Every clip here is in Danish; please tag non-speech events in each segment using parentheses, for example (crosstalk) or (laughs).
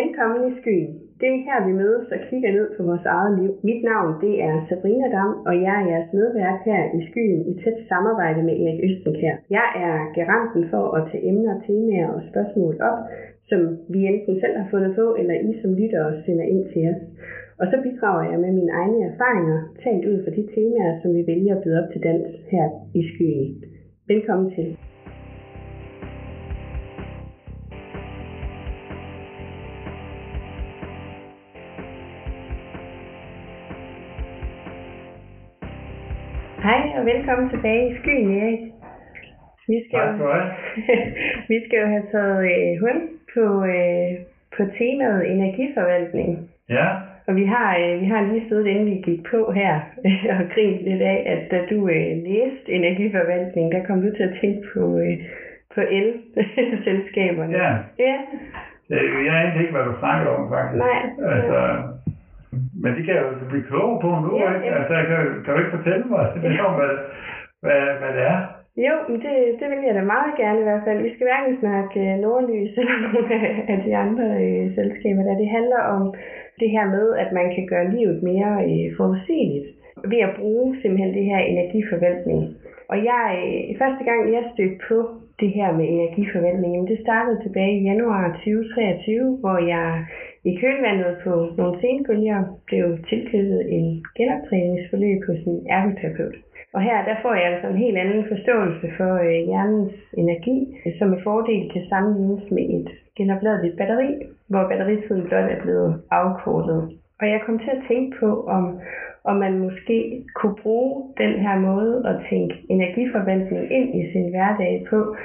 Velkommen i skyen. Det er her, vi mødes og kigger ned på vores eget liv. Mit navn det er Sabrina Dam, og jeg er jeres medvært her i skyen i tæt samarbejde med Erik Østenkær. Jeg er garanten for at tage emner, temaer og spørgsmål op, som vi enten selv har fundet på, eller I som lyttere sender ind til os. Og så bidrager jeg med mine egne erfaringer, talt ud fra de temaer, som vi vælger at byde op til dans her i skyen. Velkommen til. Velkommen tilbage i skyen, Erik. Vi skal, Tak du (laughs) have. vi skal jo have taget øh, hul på, øh, på temaet energiforvaltning. Ja, Og vi har, øh, vi har lige siddet, inden vi gik på her, (laughs) og grint lidt af, at da du øh, læste energiforvaltning, der kom du til at tænke på, øh, på el-selskaberne. ja. Ja, Øh, Jeg aner ikke, hvad du snakker om, faktisk. Nej. Altså, men det kan jeg jo blive klogere på nu, Ja, ikke? ja. Altså, kan, kan du ikke fortælle mig lidt om, hvad, hvad, hvad det er? Jo, men det, det vil jeg da meget gerne i hvert fald. Vi skal hverken snakke øh, nordlys (laughs) eller nogle af- de andre øh, selskaber, da det handler om det her med, at man kan gøre livet mere øh, forudsigeligt ved at bruge simpelthen det her energiforvaltning. Og jeg, øh, første gang jeg stødte på det her med energiforvaltning, jamen det startede tilbage i januar 2023, hvor jeg i kølvandet på nogle senbølger blev tilknyttet en genoptræningsforløb hos en ergoterapeut. Og her der får jeg altså en helt anden forståelse for øh, hjernens energi, som med fordel kan sammenlignes med et genopladeligt batteri, hvor batteritiden blot er blevet afkortet. Og jeg kom til at tænke på, om, om man måske kunne bruge den her måde at tænke energiforvaltning ind i sin hverdag på,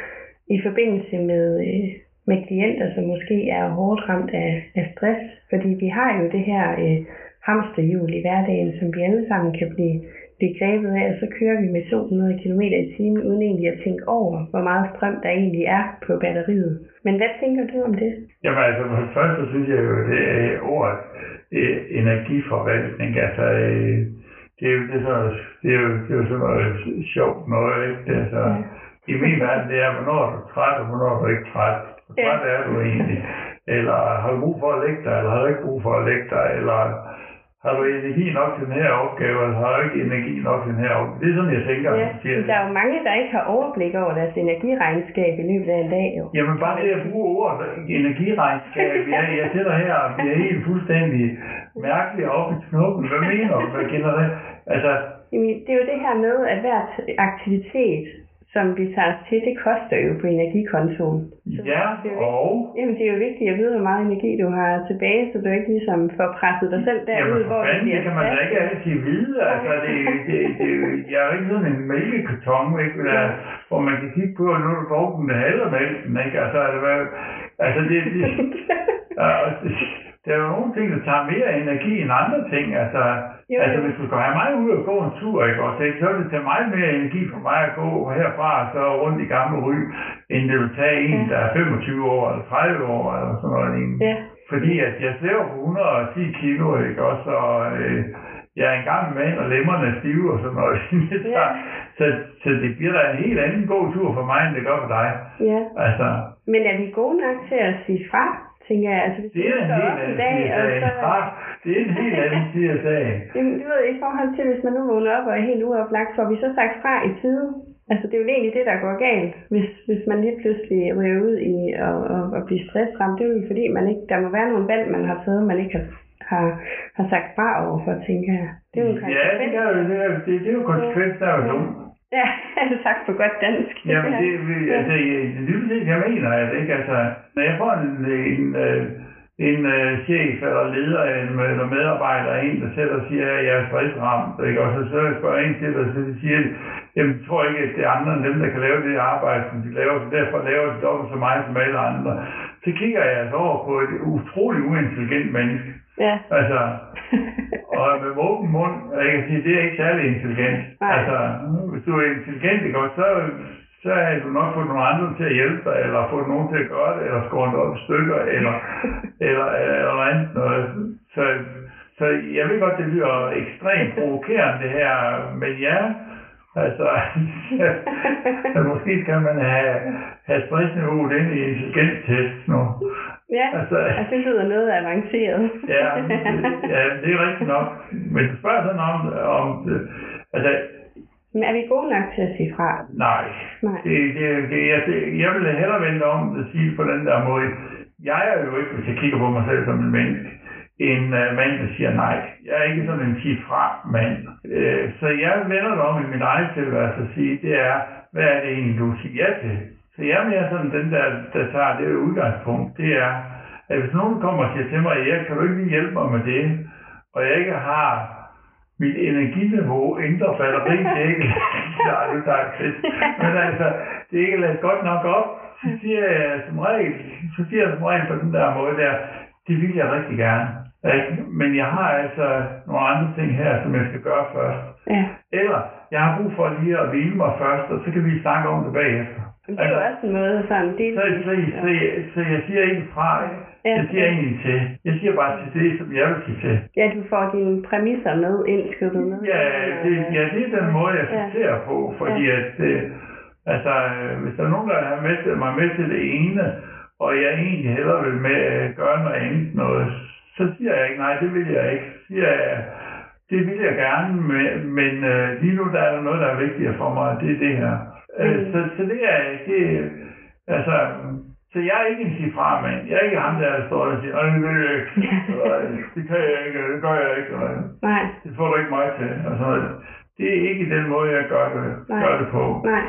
i forbindelse med, øh, med klienter, som måske er hårdt ramt af, af stress. Fordi vi har jo det her øh, hamsterhjul i hverdagen, som vi alle sammen kan blive, blive grebet af, og så kører vi med 200 km i timen, uden egentlig at tænke over, hvor meget strøm der egentlig er på batteriet. Men hvad tænker du om det? Jamen altså, for det første synes jeg jo, det er ordet øh, energiforvaltning. Altså, øh, det er jo, det er så, det er jo, det er jo sådan noget sjovt noget, ikke? Det er så, Ja. I min verden, det er, hvornår er du træt, og hvornår er du ikke træt. Hvor Ja. er du egentlig? Eller har du brug for at lægge dig, eller har du ikke brug for at lægge dig? Eller har du energi nok til den her opgave, eller har du ikke energi nok til den her opgave? Det er sådan, jeg tænker, Ja, siger der er jo mange, der ikke har overblik over deres energiregnskab i løbet af en dag. Jo. Jamen bare det at bruge ordet energiregnskab, jeg, jeg sidder her og bliver helt fuldstændig mærkelig op i knuppen. Hvad mener du? Hvad kender det? Altså, Jamen, det er jo det her med, at hver t- aktivitet, som vi tager os til, det koster jo på energikontoen. Så ja, det er vigtigt. og... Jamen, det er jo vigtigt at vide, hvor meget energi du har tilbage, så du ikke ligesom får presset dig selv derud, hvor det fanden, bliver det kan man da ikke altid vide. Altså, det, det, det, jeg er jo ikke sådan en mælkekarton, ikke? Der, hvor man kan kigge på, at nu har du brugt den halve mælken, ikke? Altså, er det, hvad, altså det, det, (laughs) Ja, det- der er jo nogle ting, der tager mere energi end andre ting. Altså, Jo, altså jo. hvis du skal have mig ud og gå en tur, ikke, også, ikke, så vil det tage meget mere energi for mig at gå herfra og så rundt i gamle ry, end det vil tage en, Ja. der er 25 år eller 30 år eller sådan noget. Ja, Fordi at jeg slæver på 110 kilo, ikke også, og øh, jeg er engang med, og lemmerne er stive og sådan noget. (laughs) så, Ja. så, så det bliver da en helt anden god tur for mig, end det gør for dig. ja. Altså, Men er vi gode nok til at sige fra, tænker jeg? Altså, hvis det er en helt anden i dag, og så... Ah, det er en helt anden side af sagen. Jamen, du ved, i forhold til, hvis man nu vågner op og er helt uoplagt, får vi så sagt fra i tide? Altså, det er jo egentlig det, der går galt, hvis, hvis man lige pludselig ryger ud i at, at, at blive stressramt. Det er jo fordi, man ikke, der må være nogle valg, man har taget, man ikke har, har, har sagt fra overfor, tænker jeg. Det er jo en Ja, det, er jo, det, er, det, det er jo konsekvens, der er jo dumt. Ja, (laughs) altså sagt på godt dansk. Jamen, det, altså, det lige jeg mener, at ikke, altså, når jeg får en, en, øh, en uh, chef eller leder en, eller medarbejder en, der selv og siger, at jeg er stressramt, ikke? og så, så spørger en til og så siger de, jamen, jeg tror ikke, at det er andre end dem, der kan lave det arbejde, som de laver, så derfor laver de dobbelt så meget som alle andre. Så kigger jeg altså over på et utrolig uintelligent menneske. Ja. Altså, (laughs) og med åben mund, og jeg kan sige, det er ikke særlig intelligent. Nej. Altså, hvis du er intelligent, ikke, så, så har du nok fået nogle andre til at hjælpe dig, eller fået nogen til at gøre det, eller skåret op i stykker, eller, (laughs) eller, eller andet noget. Så, så jeg ved godt, det lyder ekstremt provokerende det her, men ja, altså, (laughs) måske kan man have, have stressniveauet ind i intelligenstest nu. Ja, Altså, og det lyder noget avanceret. (laughs) ja, ja, det er rigtigt nok. Men du spørger sådan om, om altså, Men er vi gode nok til at sige fra? nej. Nej. Det, det, det, jeg, jeg vil hellere vente om at sige på den der måde. Jeg er jo ikke, hvis jeg kigger på mig selv som en menneske, en uh, mand, der siger nej. Jeg er ikke sådan en sig fra mand. Uh, så jeg vender det om i min egen tilværelse at sige, det er, hvad er det egentlig, du siger ja til? Så jeg er mere sådan den der, der tager det udgangspunkt. Det er, at hvis nogen kommer og siger til mig, Erik, kan du ikke lige hjælpe mig med det? Og jeg ikke har mit energiniveau ændrer batteri, (laughs) det er ikke, nej, det er fedt. Men altså, det er ikke ladt godt nok op. Så siger jeg som regel, så siger jeg som regel på den der måde der, det vil jeg rigtig gerne. Ikke? Men jeg har altså nogle andre ting her, som jeg skal gøre først. Ja. Eller, jeg har brug for lige at hvile mig først, og så kan vi snakke om det bagefter. Det er jo også en måde sådan, det Så, så, så, så jeg siger ikke fra, Ja. jeg siger egentlig til. Jeg siger bare til det, som jeg vil sige til. Ja, du får dine præmisser med ind, skubbet med. Ja, det, ja, det er den måde, jeg Ja. sorterer på, fordi Ja. at, øh, altså, øh, hvis der er nogen, der har med til, mig med til det ene, og jeg egentlig hellere vil med, øh, gøre noget andet noget, så siger jeg ikke, nej, det vil jeg ikke. Så siger jeg, det vil jeg gerne, men, men øh, lige nu der er der noget, der er vigtigere for mig, og det er det her. Øh, Mm. så, så det er, det, altså, så jeg er ikke en sig fra mand. Jeg er ikke ham der, står og siger, det vil jeg ikke. (laughs) Det kan jeg ikke, det gør jeg ikke. Nej det får du ikke mig til. Altså, det er ikke den måde, jeg gør det, Nej. gør det på. nej.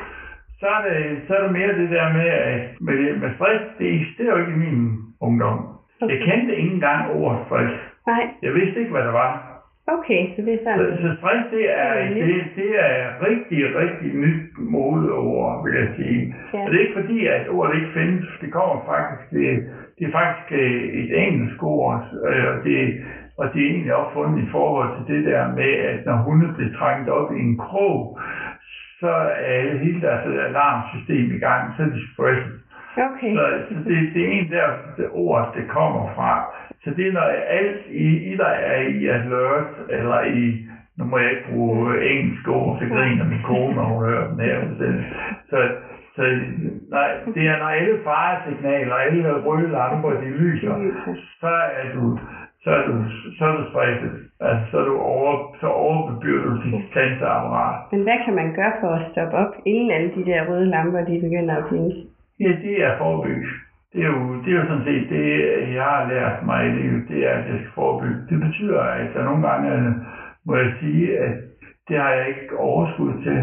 Så er, det, så er det mere det der med, at med, med stress, det eksisterer jo ikke i min ungdom. Jeg kendte ikke engang ordet stress. Nej, Jeg vidste ikke, hvad det var. Okay, så det er Så, sådan. så stress, det er, er det, det er rigtig, rigtig nyt modeord, vil jeg sige. Ja. Og det er ikke fordi, at ordet ikke findes. Det kommer faktisk, det, det er faktisk øh, et engelsk ord, øh, og det, og det er egentlig opfundet i forhold til det der med, at når hunde bliver trængt op i en krog, så er hele deres alarmsystem i gang, så er de stresset. Okay. Så, så det, det er en der det ord, det kommer fra. Så det er når alt i, i der er i alert, eller i, nu må jeg ikke bruge engelsk ord, så griner min kone, når hun hører den her. Så, så nej, det er når alle faresignaler, alle røde lamper, de lyser, så er du, så er du, så er du stresset. Altså, så er du over, så overbebyrder du dit sanseapparat. Men hvad kan man gøre for at stoppe op, inden alle de der røde lamper, de begynder at findes? Ja, det er forebygge. Det er, jo, det er jo sådan set det, jeg har lært mig i livet, det er, at jeg skal forebygge. Det betyder, at der nogle gange øh, må jeg sige, at det har jeg ikke overskud til.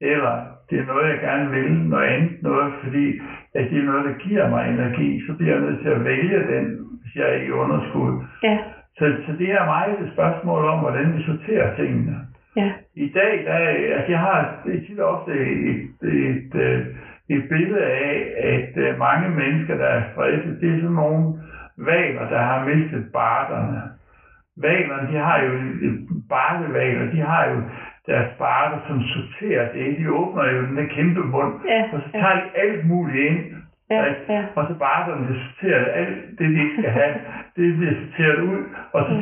Eller det er noget, jeg gerne vil, noget andet noget, fordi at det er noget, der giver mig energi, så bliver jeg nødt til at vælge den, hvis jeg er i underskud. Ja, Så, så det er meget et spørgsmål om, hvordan vi sorterer tingene. ja, I dag, der, er- altså jeg har tit og ofte et, et, et, et billede af, at øh, mange mennesker, der er stresset, det er sådan nogle valer, der har mistet barderne. Valerne, de har jo, barlevaler, de har jo deres barter, som sorterer det. De åbner jo den der kæmpe mund, Ja, og så ja. tager de alt muligt ind. ja, ja. Og så barterne, det sorterer alt det, de ikke skal have, (laughs) det bliver sorteret ud, og så,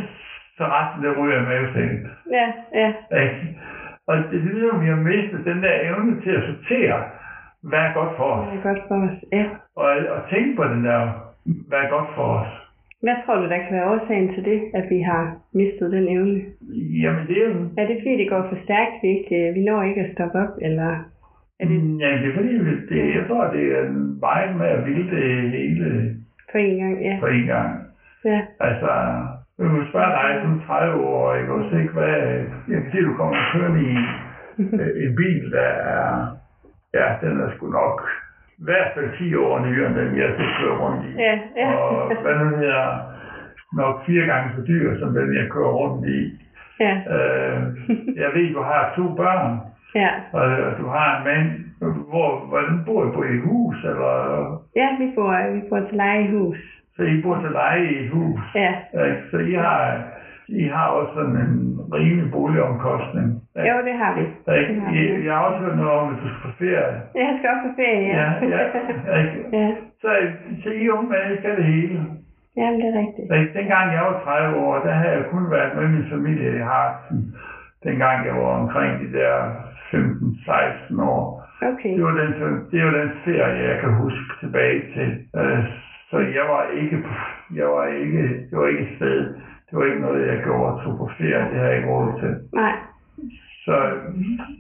så resten, det ryger i mavesækken. Ja, ja, Ikke? Og det er ligesom, vi har mistet den der evne til at sortere, hvad er godt for os. det er godt for os. Ja. Og, og tænke på den der, hvad er godt for os. Hvad tror du, der kan være årsagen til det, at vi har mistet den evne? Jamen det er jo... Er det fordi, det går for stærkt, vi, ikke, vi når ikke at stoppe op, eller er det Mm, Ja, det er fordi, det, jeg tror, det er vejen med at ville det hele for en gang? Ja, på en gang. ja, Altså, jeg vil spørge dig som 30 år, ikke også ikke, hvad, jeg kan se, du kommer kørende i øh, en bil, der er, ja, den er sgu nok i hvert fald 10 år nyere, end den jeg skal køre rundt i. ja, ja. Og hvad nu hedder, nok fire gange så dyr, som den jeg kører rundt i. ja, Øh, jeg ved, du har to børn, ja. og du har en mand. Hvor, hvordan bor I? Bor I hus, eller? Ja, vi bor, vi bor til leje i hus. Så I bor til leje i et hus. Ja? Så I har, I har også sådan en rimelig boligomkostning. ikke? jo, det har vi. Ikke? Det har vi. I, jeg har også hørt noget om, at du skal på ferie. Jeg skal også på ferie, ja. Ja, ja. Ikke? (laughs) ja. Så, så I unge skal det hele. Jamen, det er rigtigt. Ikke? Dengang jeg var 30 år, der havde jeg kun været med min familie i Hartsen. Dengang jeg var omkring de der 15-16 år. Okay. Det var, den, det var den ferie, jeg kan huske tilbage til. Øh, Så jeg var ikke, jeg var ikke, det var ikke et sted, det var ikke noget, jeg gjorde og tog på ferie, det har jeg ikke råd til. Nej. Så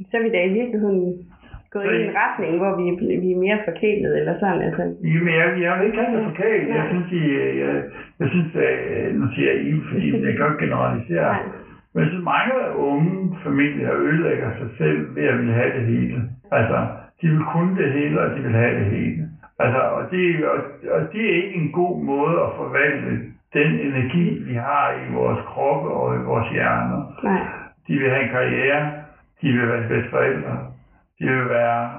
Så er vi da i virkeligheden gået Så i en retning, hvor vi, er- vi er mere forkælet, eller sådan, altså. Jamen, jeg, jeg vil ikke have det forkert. Jeg synes, I, jeg, jeg synes, at, nu siger jeg I, fordi jeg kan ikke generalisere. Nej. Men synes, mange unge familier ødelægger sig selv ved at ville have det hele. Altså, de vil kunne det hele, og de vil have det hele. Altså, og det, og, og det er ikke en god måde at forvalte den energi, vi har i vores kroppe og i vores hjerner. Nej. De vil have en karriere, de vil være bedste forældre, de vil være,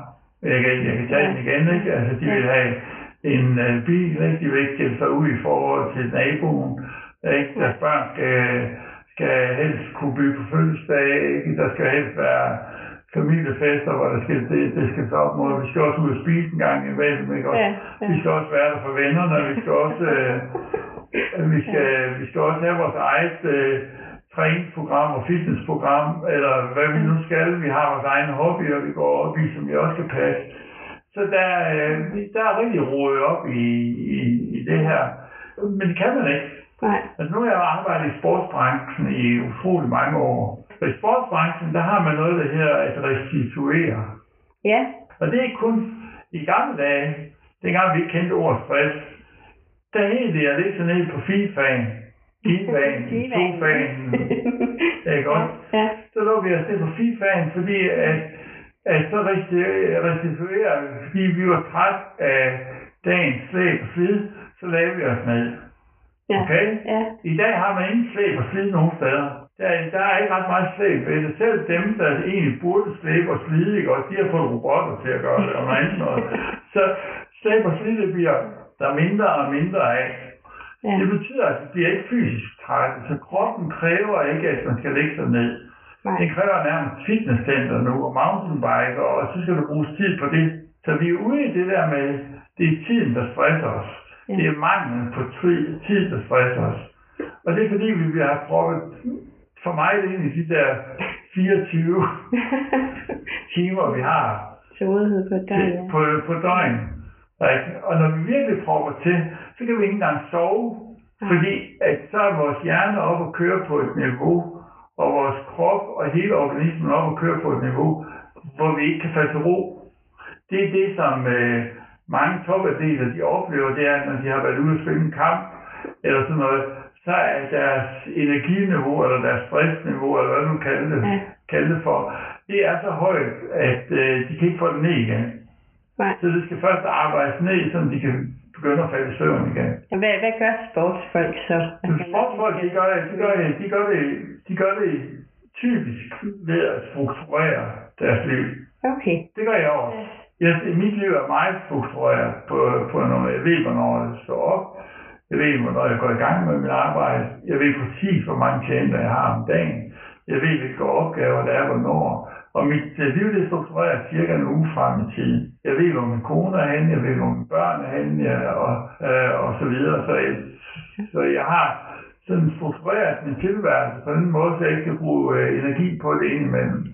jeg kan, jeg kan tage den igen, ikke? Altså, de vil have en uh, bil, ikke? de vil ikke skille sig ud i forhold til naboen, ikke? Deres børn skal, skal helst kunne bygge på fødselsdag, ikke? Der skal helst være familiefester, hvor der skal, det, det skal op mod. Vi skal også ud og spise en gang imellem, ikke? Også, Ja, ja. Vi skal også være der for vennerne, vi skal også, øh, vi skal, vi skal også have vores eget øh, træningsprogram og fitnessprogram, eller hvad vi nu skal. Vi har vores egne hobbyer, vi går op i, som vi også skal passe. Så der, øh, der er rigtig rodet op i, i, i det her. Men det kan man ikke. Nej. Altså nu har jeg arbejdet i sportsbranchen i utrolig mange år. Og i sportsbranchen, der har man noget, der hedder at restituere. Ja. Og det er kun i gamle dage, dengang vi ikke kendte ordet stress, det at ligge sig ned på fifaen, Givaen, sofaen, ikke også? Ja. Så lå vi os ned på fifaen, fordi at, at så resti- restituere, fordi vi var træt af dagens slæb og slid, så lavede vi os ned. Ja. Okay? Ja. I dag har man ingen slæb og slid nogen steder. Der, der er ikke ret meget slæb ved det. Selv dem, der egentlig burde slæbe og slide, ikke? også, de har fået robotter til at gøre det og andet noget. (laughs) Så slæb og slid, det bliver der mindre og mindre af. Ja. Det betyder, at det bliver ikke fysisk træt. Så kroppen kræver ikke, at man skal lægge sig ned. Nej. Den kræver nærmest fitnesscenter nu og mountainbike, og så skal du bruge tid på det. Så vi er ude i det der med, det er tiden, der stresser os. Ja. Det er manglen på tid, der stresser os. Og det er fordi, vi have prøvet, for mig er det egentlig de der 24 (laughs) timer, vi har Til rådighed på et døgn, ja. på, på døgn. Ikke? Og når vi virkelig propper til, så kan vi ikke engang sove, fordi at så er vores hjerne op og køre på et niveau, og vores krop og hele organismen op og køre på et niveau, hvor vi ikke kan falde til ro. Det er det, som øh, mange topatleter de oplever, det er, når de har været ude og spille en kamp, eller sådan noget, så er deres energiniveau, eller deres stressniveau, eller hvad du kalder det, Ja. kalde det for, det er så højt, at øh, de kan ikke få det ned igen. Nej. Så det skal først arbejdes ned, så de kan begynde at falde i søvn igen. Hvad, hvad gør sportsfolk så? Men sportsfolk, de gør, det, de, gør det, de, gør det, de gør det typisk ved at strukturere deres liv. Okay. Det gør jeg også. Jeg, mit liv er meget struktureret på, på noget. Jeg ved, hvornår jeg står op. Jeg ved, hvornår jeg går i gang med mit arbejde. Jeg ved præcis, hvor mange klienter jeg har om dagen. Jeg ved, hvilke opgaver der er, hvornår. Og mit øh, liv det strukturerer cirka en uge frem i tiden. Jeg ved, hvor min kone er henne, jeg ved, hvor mine børn er henne, ja, og, øh, og så videre. Så jeg, så jeg har sådan struktureret min tilværelse på den måde, så jeg ikke kan bruge øh, energi på det indimellem.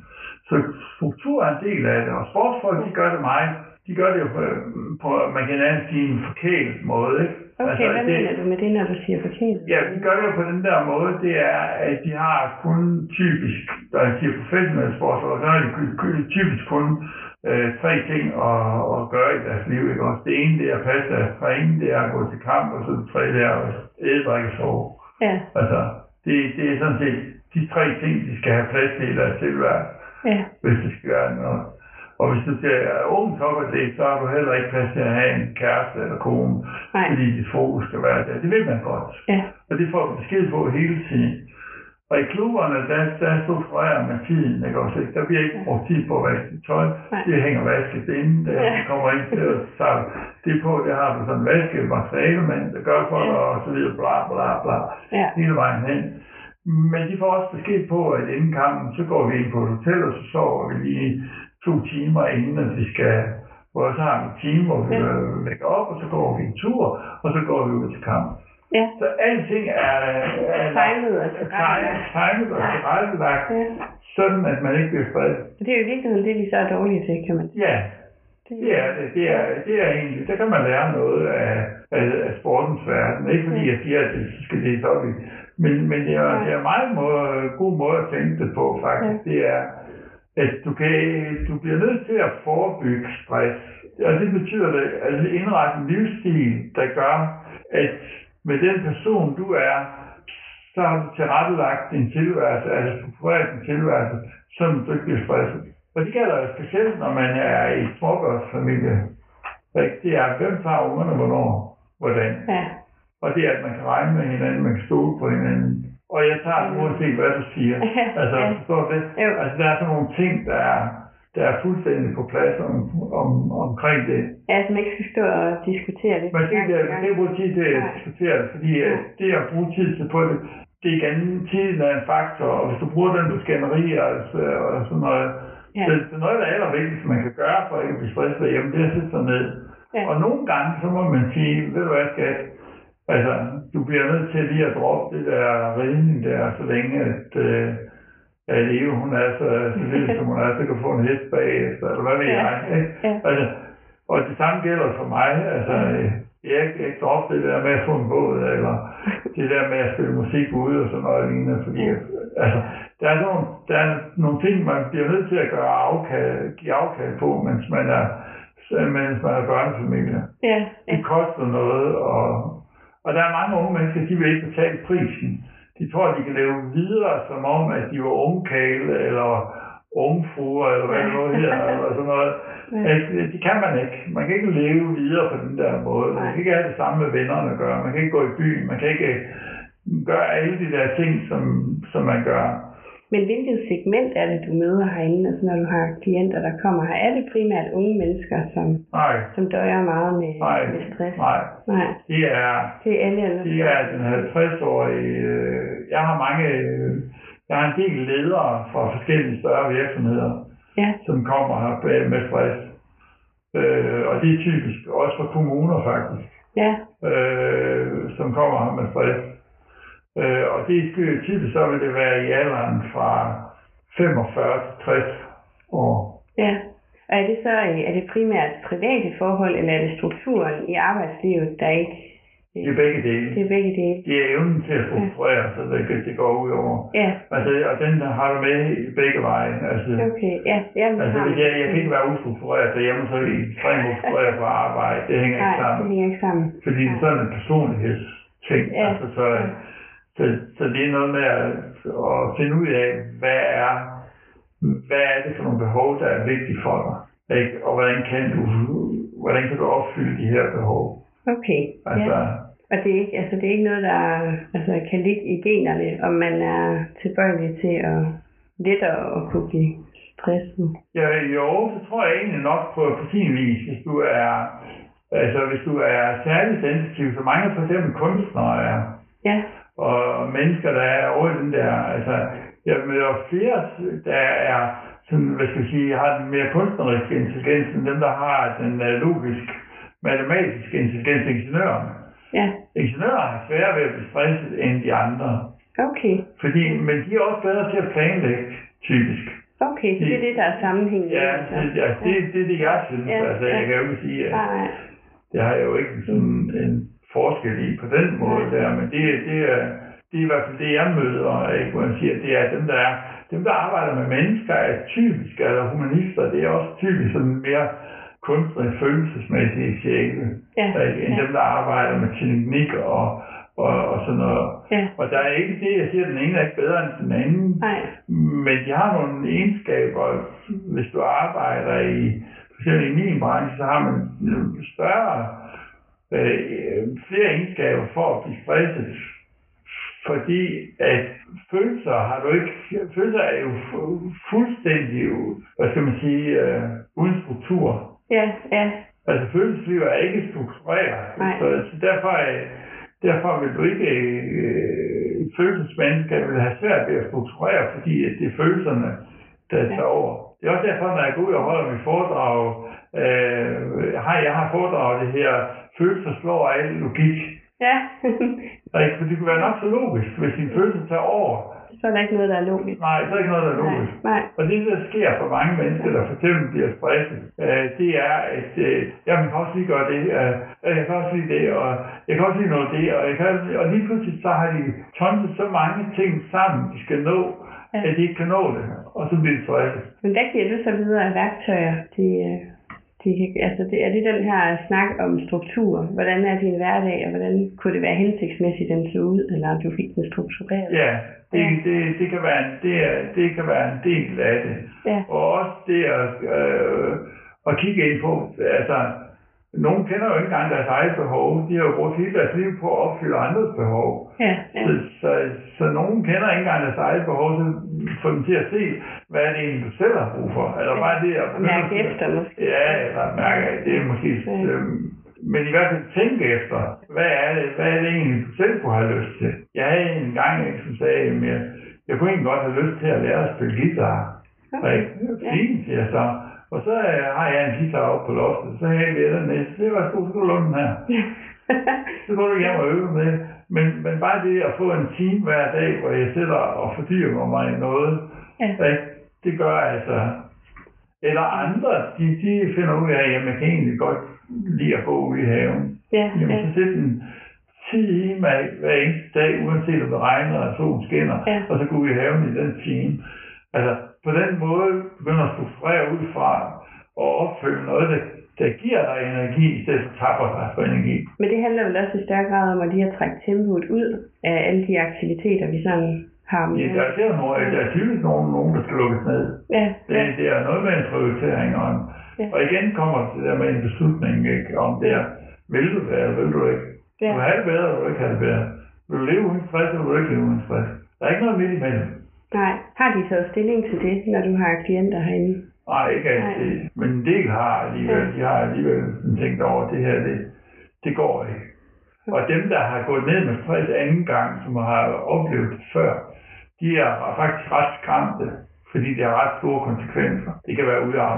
Så struktur er en del af det, og sportsfolk, de gør det meget. De gør det jo på, på man kan nærmest sige en forkælet måde, ikke? Okay, hvad det, mener du med det, når du siger forkert? Ja, de gør det jo på den der måde, det er, at de har kun typisk, når jeg siger professionelle sportsfolk, så har de typisk kun øh, tre ting at, at gøre i deres liv. Ikke? Også det ene, det er at passe deres træning, det er at gå til kamp, og så det tredje, det er at æde, drikke og sove. Ja. Altså, det, det er sådan set de tre ting, de skal have plads til i deres tilværelse, Ja. hvis det skal være noget. Og hvis du ser ung topatlet, så har du heller ikke plads til at have en kæreste eller kone, Nej. fordi dit fokus skal være der. Det vil man godt. Ja. Og det får vi besked på hele tiden. Og i klubberne, der, der strukturerer man tiden, ikke også? ikke? Der bliver ikke brugt tid på at vaske tøj. Nej. Det hænger vasket inde, der Ja. kommer ind til at tage det på, det har du sådan en vaskematerialemand, der gør for dig, Ja. og så videre, bla bla bla, Ja. hele vejen hen. Men de får også besked på, at inden kampen, så går vi ind på et hotel, og så sover vi lige to timer inden, at vi skal, hvor så har en time, hvor vi Ja. ja. lægger op, og så går vi en tur, og så går vi ud til kampen. Ja. Så alting er, er Tegnet og tilrettelagt. Ja. sådan at man ikke bliver. Og det er jo i virkeligheden det, vi så er dårlige til, kan man sige. Ja, Det er det. Det er, det er egentlig, der kan man lære noget af, af, af sportens verden. Ikke fordi jeg siger, at det skal det op i. Men, men det er, det er en meget måde, god måde at tænke det på, faktisk. Det er, at du, kan, du bliver nødt til at forebygge stress. Og det betyder det, at indrette en livsstil, der gør, at med den person, du er, så har du tilrettelagt din tilværelse, altså struktureret din tilværelse, så du ikke bliver stresset. Og det gælder jo specielt, når man er i småbørnsfamilie. Det er, hvem tager ungerne hvornår, hvordan. Ja. Og det er, at man kan regne med hinanden, man kan stole på hinanden. Og jeg tager det uanset, hvad du siger. Altså, Ja. forstår du det? Jo. Altså, der er sådan nogle ting, der er, der er fuldstændig på plads om, om, omkring det. Ja, som ikke skal stå og diskutere det. Skal ikke, man skal ikke bruge tid til at diskutere det, fordi øh, det at bruge tid til på det, det er igen, tiden er en faktor, og hvis du bruger den på skænderier altså, og sådan noget, Ja. så, så noget af det allervigtigste, man kan gøre for ikke at blive stresset derhjemme, det er at sætte sig ned. Ja. Og nogle gange, så må man sige, ved du hvad, skat, altså, du bliver nødt til lige at droppe det der ridning der, så længe at, øh, at Eve, hun er så solid, som hun er, så kan få en hest bagefter, eller hvad ved Ja. jeg, ikke? Ja. Altså, og det samme gælder for mig, altså, øh, jeg kan ikke droppe det der med at få en båd, eller det der med at spille musik ude og sådan noget lignende, fordi altså, der, er nogle, der er nogle ting, man bliver nødt til at gøre afkald, give afkald på, mens man er, mens man er børnefamilie. Ja. ja. Det koster noget, og, og der er mange unge mennesker, de vil ikke betale prisen. De tror, de kan leve videre, som om, at de var ungkale, eller ungfruer, eller hvad det nu hedder, eller sådan noget. Ja. At, det kan man ikke. Man kan ikke leve videre på den der måde. Man kan ikke have det samme med vennerne at gøre. Man kan ikke gå i byen. Man kan ikke gøre alle de der ting, som, som man gør. Men hvilket segment er det, du møder herinde, altså når du har klienter, der kommer her? Er det primært unge mennesker, som, Nej, som døjer meget med, nej, med stress? nej. Nej. Det er, Det er alle det er den 50-årige... øh, Jeg har mange... øh, Jeg har en del ledere fra forskellige større virksomheder, Ja. som kommer her med- med stress. Øh, og det er typisk også fra kommuner faktisk, Ja. øh, som kommer her med stress. Øh, og det er typisk så vil det være i alderen fra 45 til 60 år. Ja. Og er det så øh, er det primært private forhold, eller er det strukturen i arbejdslivet, der ikke... øh, Det er begge dele. Det er begge dele. Det er evnen til at strukturere, så det, det går ud over. Ja. Altså, og den der har du med i begge veje. Altså, Okay. Ja. ja men altså hvis jeg, jeg kan ikke være ustruktureret derhjemme, så er jeg ekstremt (laughs) ustruktureret på arbejde. Det hænger Nej, ikke det sammen. hænger ikke sammen. Fordi det er sådan en personlighedsting. Ja. Altså, så, så, så det er noget med at, at finde ud af, hvad er, hvad er det for nogle behov, der er vigtige for dig. Ikke? Og hvordan kan du, hvordan kan du opfylde de her behov? Okay. Altså, Ja. Og det er ikke, altså, det er ikke noget, der altså, kan ligge i generne, om man er tilbøjelig til at lettere at kunne blive stresset. Ja, jo, så tror jeg egentlig nok på, på sin vis, hvis du er, altså hvis du er særlig sensitiv, så mange for eksempel kunstnere er, Ja. Og mennesker, der er over den der, altså, jeg møder flere, der er sådan, hvad skal jeg sige, har den mere kunstneriske intelligens, end dem, der har den uh, logisk matematiske intelligens, ingeniørerne. Ja. Ingeniører har sværere ved at blive stresset end de andre, Okay. fordi, men de er også bedre til at planlægge, typisk. Okay, så det er det, der er sammenhængen. Ja, det, altså, det, det er det, jeg synes. Ja, altså, ja. jeg kan jo ikke sige, at Nej, det har jeg jo ikke sådan en forskel i på den måde Nej. der, men det, det, er, det er i hvert fald det, jeg møder, ikke, hvor jeg siger, det er dem, der er, dem, der arbejder med mennesker, er typisk, eller humanister, det er også typisk sådan mere kunstnerisk følelsesmæssige sjæle, Ja, ikke, end ja. dem, der arbejder med teknik og, og, og sådan noget. ja. Og der er ikke det, jeg siger, at den ene er ikke bedre end den anden. Nej, Men de har nogle egenskaber, hvis du arbejder i, for eksempel i min branche, så har man større, øh, flere egenskaber for at blive stresset. Fordi at følelser har du ikke, følelser er jo fu- fuldstændig, hvad skal man sige, øh, uden struktur. ja, ja. Altså følelsesliv er ikke struktureret. Så, så derfor, er, derfor vil du ikke øh, et følelsesmenneske vil have svært ved at strukturere, fordi at det er følelserne, der Ja. tager over. Det er også derfor, når jeg går ud og holder mit foredrag, øh, har jeg har foredraget det her, følelser slår al logik. Ja, (laughs) Ikke? For det kunne være nok så logisk, hvis din følelse tager over, så er der ikke noget, der er logisk. Nej, så er der ikke noget, der er Nej, logisk. nej. Og det, der sker for mange mennesker, der for eksempel bliver stresset, øh, det er, at øh, jamen, jeg kan også lige gøre det, øh, øh, jeg kan også lige det, og jeg kan også lige nå det, og, jeg kan, også- og lige pludselig så har de tonset så mange ting sammen, de skal nå, Ja. at de ikke kan nå det, og så bliver de stresset. Men hvad giver du så videre af værktøjer? Øh, de kan, altså det, er det den her snak om struktur? Hvordan er din hverdag, og hvordan kunne det være hensigtsmæssigt, den så ud, eller om du fik den struktureret? Ja, det, Ja. det, det, kan være en, det, er, det kan være en del af det. Ja. Og også det at, øh, at kigge ind på, altså, nogen kender jo ikke engang deres eget behov. De har jo brugt hele deres liv på at opfylde andres behov. Ja, ja. Så, så, så nogen kender ikke engang deres eget behov, så få dem til at se, hvad er det egentlig, du selv har brug for. Eller bare det at Og mærke efter måske. Ja, eller mærke, det er måske... Ja. Øhm, men i hvert fald tænke efter, hvad er det, hvad er det egentlig, du selv kunne have lyst til. Jeg havde en gang en, som sagde, at jeg, jeg kunne egentlig godt have lyst til at lære at spille guitar. Okay. Ikke? Fint, siger jeg så. Og så øh, har jeg en guitar oppe på loftet, så har jeg den næste. Det var sgu, så låne den her. (laughs) Så går du hjem og øver med. Men, men bare det at få en time hver dag, hvor jeg sidder og fordyber mig i noget, Ja. ikke? det gør altså... Eller andre, de, de finder ud af, at jeg kan egentlig godt lide at gå ude i haven. ja, Jamen, ja. så sæt en time af hver eneste dag, uanset om det regner og solen skinner, Ja. og så gå ud i haven i den time. Altså, på den måde begynder at strukturere ud fra og opfylde noget, der, der giver dig energi, i stedet for tapper dig for energi. Men det handler vel også i større grad om at lige at trække tempoet ud af alle de aktiviteter, vi sådan har med. Ja, der, er, der, er nogle, der er typisk nogen, nogen, der skal lukkes ned. Ja, Det, ja, det er noget med en prioritering, og, en, Ja. og igen kommer det der med en beslutning, ikke, om det er, vil du det, eller vil du ikke? Ja. Du vil have det bedre, eller du ikke have det bedre? Vil du leve uden stress, eller vil du ikke leve uden stress? Der er ikke noget midt imellem. Nej. Har de taget stilling til det, når du har klienter herinde? Nej, ikke altid. Men en del har alligevel, de har alligevel tænkt over, at det her, det, det går ikke. Og dem, der har gået ned med stress anden gang, som har oplevet det før, de er faktisk ret skræmte, fordi det har ret store konsekvenser. Det kan være ude af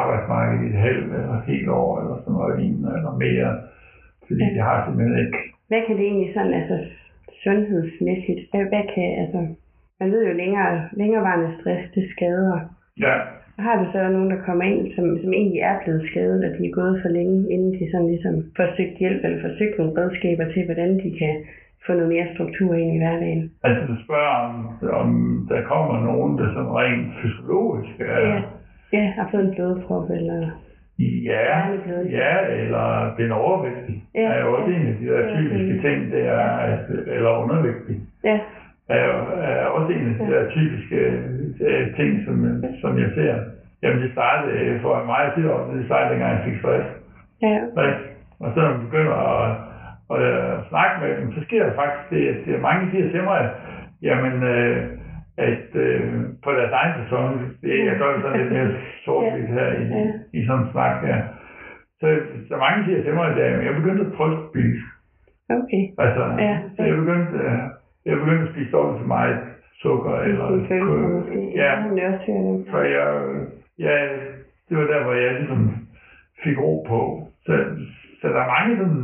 arbejdsmarkedet i et halvt eller et helt år, eller sådan noget lignende, eller mere. Fordi det har simpelthen ikke Hvad kan det egentlig sådan, altså sundhedsmæssigt, hvad, hvad kan, altså, man ved jo længere, længerevarende stress, det skader. Ja, Og har du så nogen, der kommer ind, som, som egentlig er blevet skadet, og de er gået for længe, inden de sådan ligesom får søgt hjælp, eller får søgt nogle redskaber til, hvordan de kan få noget mere struktur ind i hverdagen? altså du spørger, om, om der kommer nogen, der sådan rent fysiologisk er, Ja, ja har fået en blodprop, eller... Ja, ja, eller den overvægtig. Ja, Ja, er jo også ja. en af de der Ja, typiske mm. ting, det er, at, eller undervægtig, Ja, er, jo, er også en af de der typiske øh, ting, som, som jeg ser. Jamen det startede øh, for mig at sige, det startede dengang jeg fik stress. ja, Ikke? Og så når man begynder at, at, at snakke med dem, så sker der faktisk det, at mange siger til mig, jamen, øh, at øh, på deres egen person, det, jeg gør det sådan lidt mere (laughs) sort her i, Ja. i sådan en snak her. Så, så mange siger til mig, at øh, jeg begyndte at prøve at spise. okay. Altså, Ja. så jeg begyndte, øh, jeg begyndte at spise dobbelt så meget sukker. Det er Eller, måske. ja, for jeg, jeg, det var der, hvor jeg ligesom fik ro på. Så, så der er mange sådan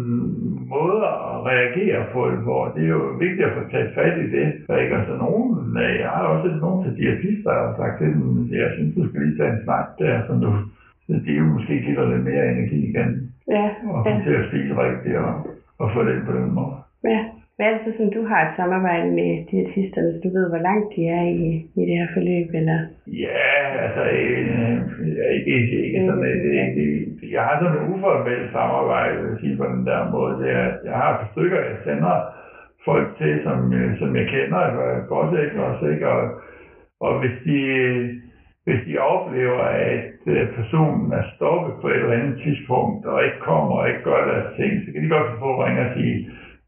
måder at reagere på det, hvor det er jo vigtigt at få taget fat i det. Der er ikke altså nogen, jeg har også nogen til diætister, der har sagt til dem, jeg synes, du skal lige tage en snak der, så du, så det er jo måske giver lidt mere energi igen, Ja, og ja, til at spise rigtigt og, og få det på den måde. ja. Hvad er det så, som du har et samarbejde med diætisterne, så du ved, hvor langt de er i, i det her forløb, eller? Ja, altså, øh, jeg, ikke, ikke, ikke sådan, et, et, et, jeg har sådan et uformelt samarbejde, vil sige på den der måde. Det er, jeg har et stykker, jeg sender folk til, som, øh, som jeg kender øh, godt, ikke også, ikke? Og, og hvis de, hvis de oplever, at øh, personen er stoppet på et eller andet tidspunkt, og ikke kommer og ikke gør deres ting, så kan de godt få at ringe og sige,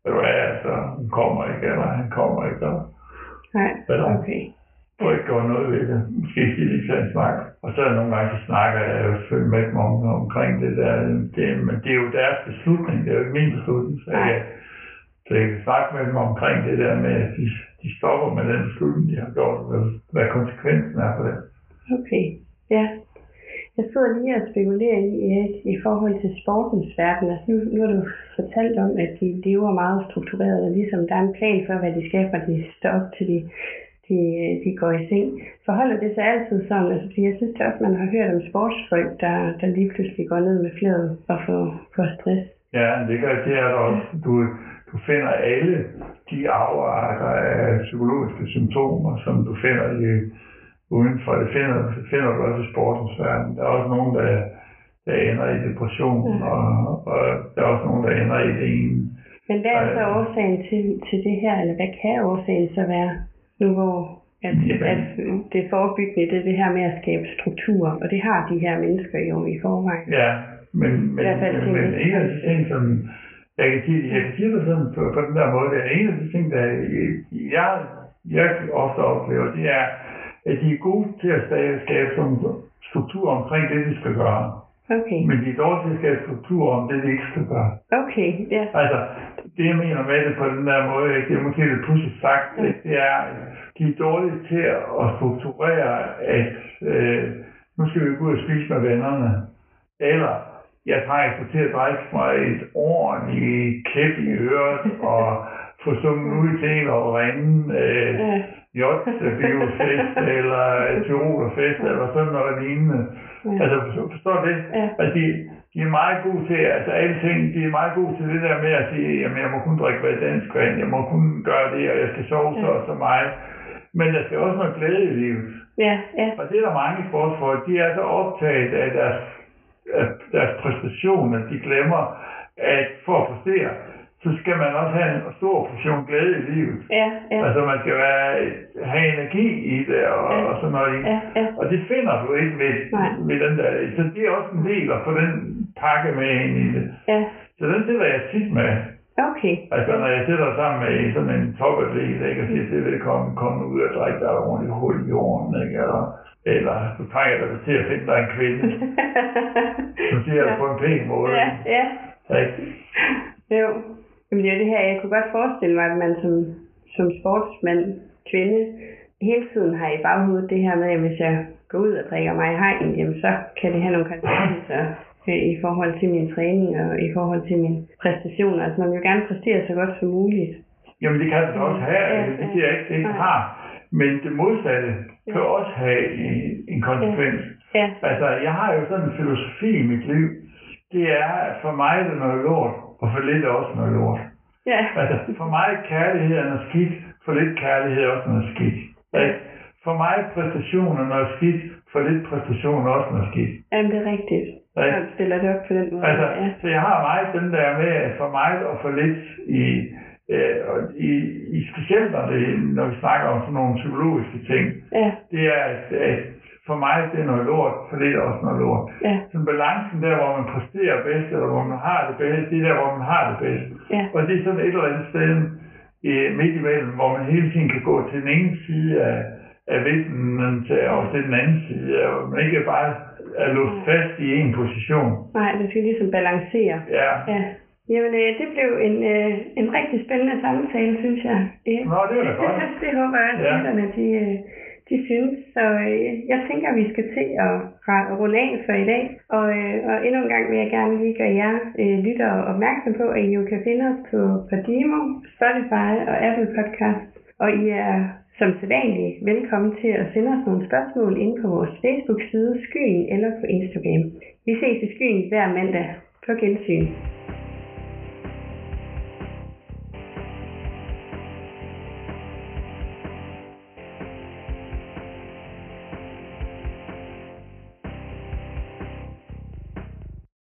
du hvad, altså, hun kommer ikke, eller han kommer ikke, og Nej, da? okay. får ikke gjort noget ved det. Måske skal lige tage en snak. Og så er nogle gange, så snakker jeg jo selvfølgelig med dem om, omkring det der. Det, men det er jo deres beslutning, det er jo ikke min beslutning. Så Nej. jeg, så jeg kan snakke med dem omkring det der med, at de, de stopper med den beslutning, de har gjort, hvad, hvad konsekvensen er for det. Okay, ja. Jeg sidder lige og spekulerer i, i, i forhold til sportens verden. Altså nu, nu har du fortalt om, at de lever meget struktureret, og ligesom der er en plan for, hvad de skal, fra de står op til de, de, de går i seng. Forholder det sig altid sådan? Altså, fordi jeg synes det også, man har hørt om sportsfolk, der, der lige pludselig går ned med flere og får, får stress. Ja, det, gør, det er der også. Du, du finder alle de afarter af psykologiske symptomer, som du finder i, udenfor. Det finder, det finder du også i sportens verden. Der er også nogen, der, der ender i depression, mm. og, og der er også nogen, der ender i det ene. Men hvad er så årsagen til, til det her, eller hvad kan årsagen så være, nu hvor at, at det forebyggende, det er det her med at skabe struktur, og det har de her mennesker jo i forvejen. Ja, men, men, men, men en af de ting, som jeg kan sige, jeg kan sige det sådan på, på den der måde, det er en af de ting, der jeg, jeg ofte oplever, det er, at de er gode til at skabe sådan struktur omkring det, de skal gøre. Okay. Men de er dårlige til at skabe struktur om det, de ikke skal gøre. Okay, ja. Altså, det jeg mener med det på den der måde, det er måske lidt pludselig sagt, ja. det er, de er dårlige til at strukturere, at øh, nu skal vi gå ud og spise med vennerne. Eller, jeg trænger til at drikke mig et ordentligt kæp i øret og få sunget ud til en og ringe øh, ja. Jotbiosfest (laughs) eller Tyrolerfest eller sådan noget lignende. Ja. Altså, forstår du det? Ja. Altså, de, de er meget gode til, altså alle ting, de er meget gode til det der med at sige, jamen jeg må kun drikke hvad dansk vand, jeg må kun gøre det, og jeg skal sove så og så meget. Men der skal også noget glæde i livet. Ja, ja. Og det er der mange sportsfolk, de er så optaget af deres, af deres præstationer, de glemmer, at for at præstere, så skal man også have en stor portion glæde i livet. Ja, ja. Altså man skal være, have energi i det og, Ja. og sådan noget. Ja, ja. Og det finder du ikke Nej. ved den der. Så det er også en del at få den pakke med ind i det. Ja, Så den sidder jeg tit med. okay. Altså når jeg sidder sammen med sådan en topatlet, ikke, og siger til vedkommende, kom nu ud og drik dig ordentligt hul i jorden, ikke? Eller, eller du trænger dig til at finde dig en kvinde. (laughs) Så siger jeg det på en pæn måde. Ja, ja. Ikke? Jo. Jamen det er det her, jeg kunne godt forestille mig, at man som, som sportsmand, kvinde, hele tiden har i baghovedet det her med, at hvis jeg går ud og drikker mig i hegnen, jamen så kan det have nogle konsekvenser øh, i forhold til min træning og i forhold til mine præstationer. Altså man vil jo gerne præstere så godt som muligt. Jamen det kan det også have, Ja, det ja. siger jeg ikke, det ikke har. Men det modsatte kan Ja. også have en, en konsekvens. Ja, Altså, jeg har jo sådan en filosofi i mit liv. Det er, at for mig det noget lort, og for lidt er også noget lort. ja, Altså, for mig kærlighed er noget skidt, for lidt kærlighed er også noget skidt. Ikke? For mig præstation er noget skidt, for lidt præstation er også noget skidt. Jamen, det er rigtigt. Ja. Jeg stiller det op på den måde. Altså, ja. så jeg har meget den der med, at for mig og for lidt i, øh, i, i specielt når, det, når vi snakker om sådan nogle psykologiske ting, ja, det er, at, at for mig det er noget lort, for lidt er også noget lort. ja, Så balancen der, hvor man præsterer bedst, eller hvor man har det bedst, det er der, hvor man har det bedst. ja, Og det er sådan et eller andet sted øh, midt imellem, hvor man hele tiden kan gå til den ene side af, af vinden til, og til den anden side, og man ikke bare er låst fast i en position. Nej, det skal ligesom balancere. Ja. Ja. Jamen, øh, det blev en, øh, en rigtig spændende samtale, synes jeg. Ja. Nå, det var da godt. (laughs) det håber jeg, at Ja. de, øh, de synes. Så øh, jeg tænker, at vi skal til at ra- runde af for i dag. Og, øh, og endnu en gang vil jeg gerne lige gøre jer øh, lytter opmærksom på, at I jo kan finde os på Podimo, Spotify og Apple Podcast. Og I er som sædvanligt velkommen til at sende os nogle spørgsmål ind på vores Facebook-side Skyen eller på Instagram. Vi ses i Skyen hver mandag. På gensyn.